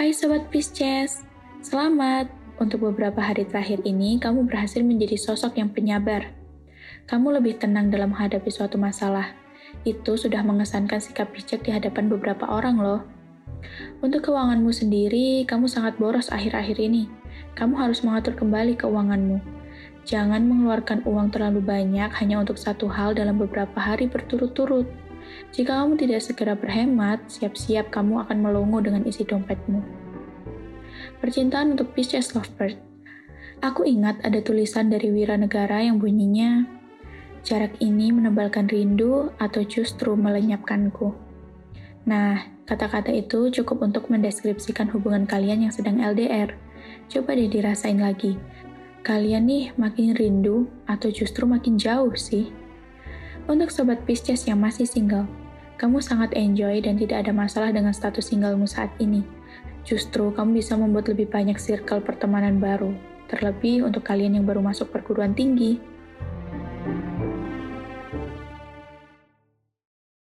Hai Sobat Pisces, selamat! Untuk beberapa hari terakhir ini, kamu berhasil menjadi sosok yang penyabar. Kamu lebih tenang dalam menghadapi suatu masalah. Itu sudah mengesankan sikap bijak di hadapan beberapa orang loh. Untuk keuanganmu sendiri, kamu sangat boros akhir-akhir ini. Kamu harus mengatur kembali keuanganmu. Jangan mengeluarkan uang terlalu banyak hanya untuk satu hal dalam beberapa hari berturut-turut. Jika kamu tidak segera berhemat, siap-siap kamu akan melongo dengan isi dompetmu. Percintaan untuk Pisces Lovebird. Aku ingat ada tulisan dari Wira Negara yang bunyinya, Jarak ini menebalkan rindu atau justru melenyapkanku. Nah, kata-kata itu cukup untuk mendeskripsikan hubungan kalian yang sedang LDR. Coba deh dirasain lagi. Kalian nih makin rindu atau justru makin jauh sih? Untuk sobat Pisces yang masih single, kamu sangat enjoy dan tidak ada masalah dengan status singlemu saat ini. Justru kamu bisa membuat lebih banyak circle pertemanan baru, terlebih untuk kalian yang baru masuk perguruan tinggi.